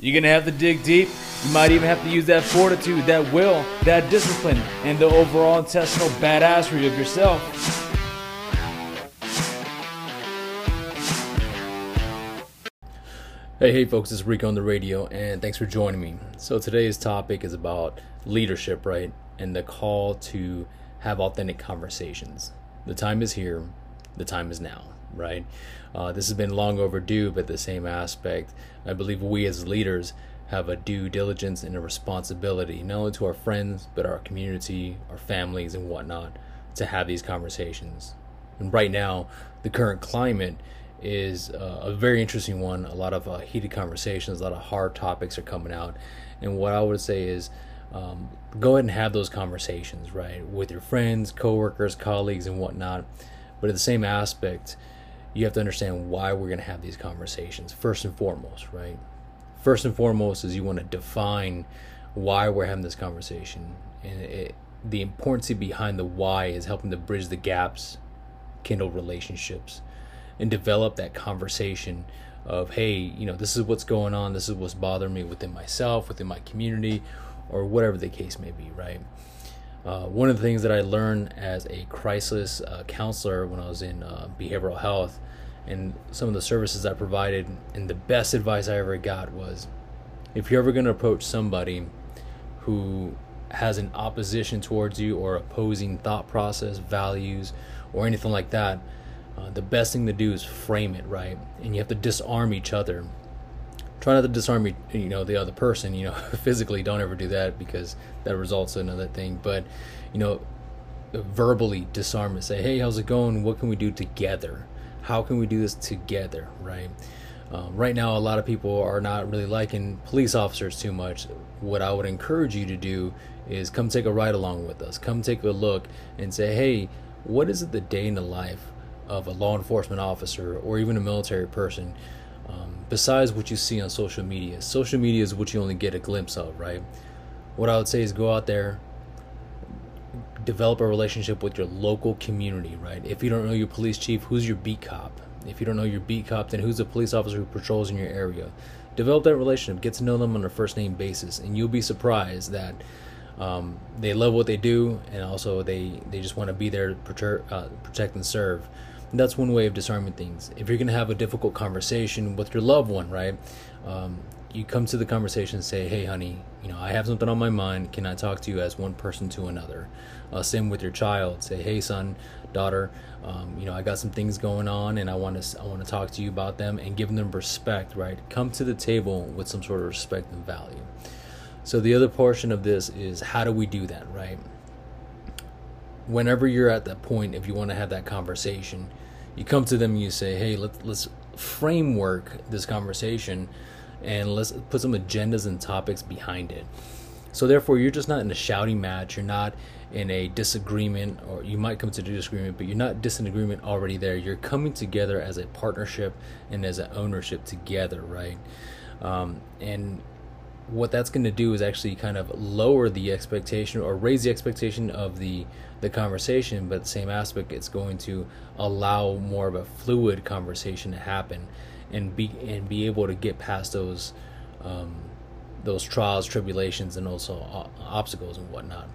You're gonna have to dig deep. You might even have to use that fortitude, that will, that discipline, and the overall intestinal badassery of yourself. Hey, hey, folks, it's Rico on the radio, and thanks for joining me. So, today's topic is about leadership, right? And the call to have authentic conversations. The time is here, the time is now, right? Uh, this has been long overdue, but the same aspect, I believe we as leaders have a due diligence and a responsibility, not only to our friends, but our community, our families, and whatnot, to have these conversations. And right now, the current climate is uh, a very interesting one. A lot of uh, heated conversations, a lot of hard topics are coming out. And what I would say is, um, go ahead and have those conversations, right, with your friends, coworkers, colleagues, and whatnot. But at the same aspect, you have to understand why we're going to have these conversations first and foremost, right? First and foremost is you want to define why we're having this conversation, and it, the importance behind the why is helping to bridge the gaps, kindle relationships, and develop that conversation of hey, you know, this is what's going on, this is what's bothering me within myself, within my community, or whatever the case may be, right? Uh, one of the things that I learned as a crisis uh, counselor when I was in uh, behavioral health and some of the services I provided, and the best advice I ever got was if you're ever going to approach somebody who has an opposition towards you or opposing thought process, values, or anything like that, uh, the best thing to do is frame it right. And you have to disarm each other try not to disarm you know the other person you know physically don't ever do that because that results in another thing. But you know verbally disarm it say hey how's it going? What can we do together? How can we do this together? Right? Um, right now a lot of people are not really liking police officers too much. What i would encourage you to do is come take a ride along with us. Come take a look and say hey what is it the day in the life of a law enforcement officer or even a military person besides what you see on social media. Social media is what you only get a glimpse of, right? What I would say is go out there, develop a relationship with your local community, right? If you don't know your police chief, who's your beat cop? If you don't know your beat cop, then who's the police officer who patrols in your area? Develop that relationship, get to know them on a first name basis, and you'll be surprised that um, they love what they do, and also they they just want to be there to protect, uh, protect and serve that's one way of disarming things. If you're going to have a difficult conversation with your loved one, right? Um, you come to the conversation and say, "Hey, honey, you know, I have something on my mind. Can I talk to you as one person to another?" Uh, same with your child. Say, "Hey, son, daughter, um, you know, I got some things going on, and I want to I want to talk to you about them and give them respect. Right? Come to the table with some sort of respect and value." So the other portion of this is how do we do that, right? Whenever you're at that point, if you want to have that conversation, you come to them and you say, "Hey, let's let's framework this conversation, and let's put some agendas and topics behind it." So therefore, you're just not in a shouting match. You're not in a disagreement, or you might come to a disagreement, but you're not disagreement already there. You're coming together as a partnership and as an ownership together, right? Um, and what that's going to do is actually kind of lower the expectation or raise the expectation of the the conversation but same aspect it's going to allow more of a fluid conversation to happen and be and be able to get past those um, those trials tribulations and also obstacles and whatnot.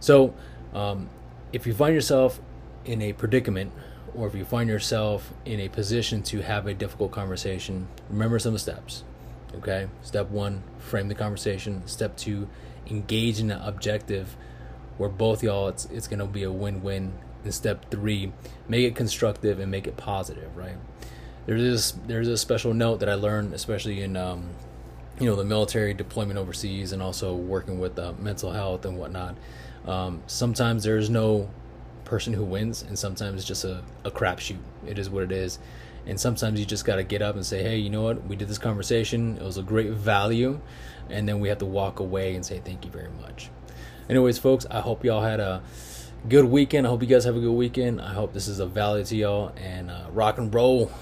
So um, if you find yourself in a predicament or if you find yourself in a position to have a difficult conversation remember some steps Okay, step one, frame the conversation. Step two, engage in an objective where both y'all it's it's gonna be a win-win. And step three, make it constructive and make it positive. Right? There's this there's a special note that I learned, especially in um, you know the military deployment overseas and also working with uh, mental health and whatnot. Um, sometimes there's no person who wins, and sometimes it's just a, a crapshoot. It is what it is. And sometimes you just got to get up and say, hey, you know what? We did this conversation. It was a great value. And then we have to walk away and say, thank you very much. Anyways, folks, I hope y'all had a good weekend. I hope you guys have a good weekend. I hope this is a value to y'all. And uh, rock and roll.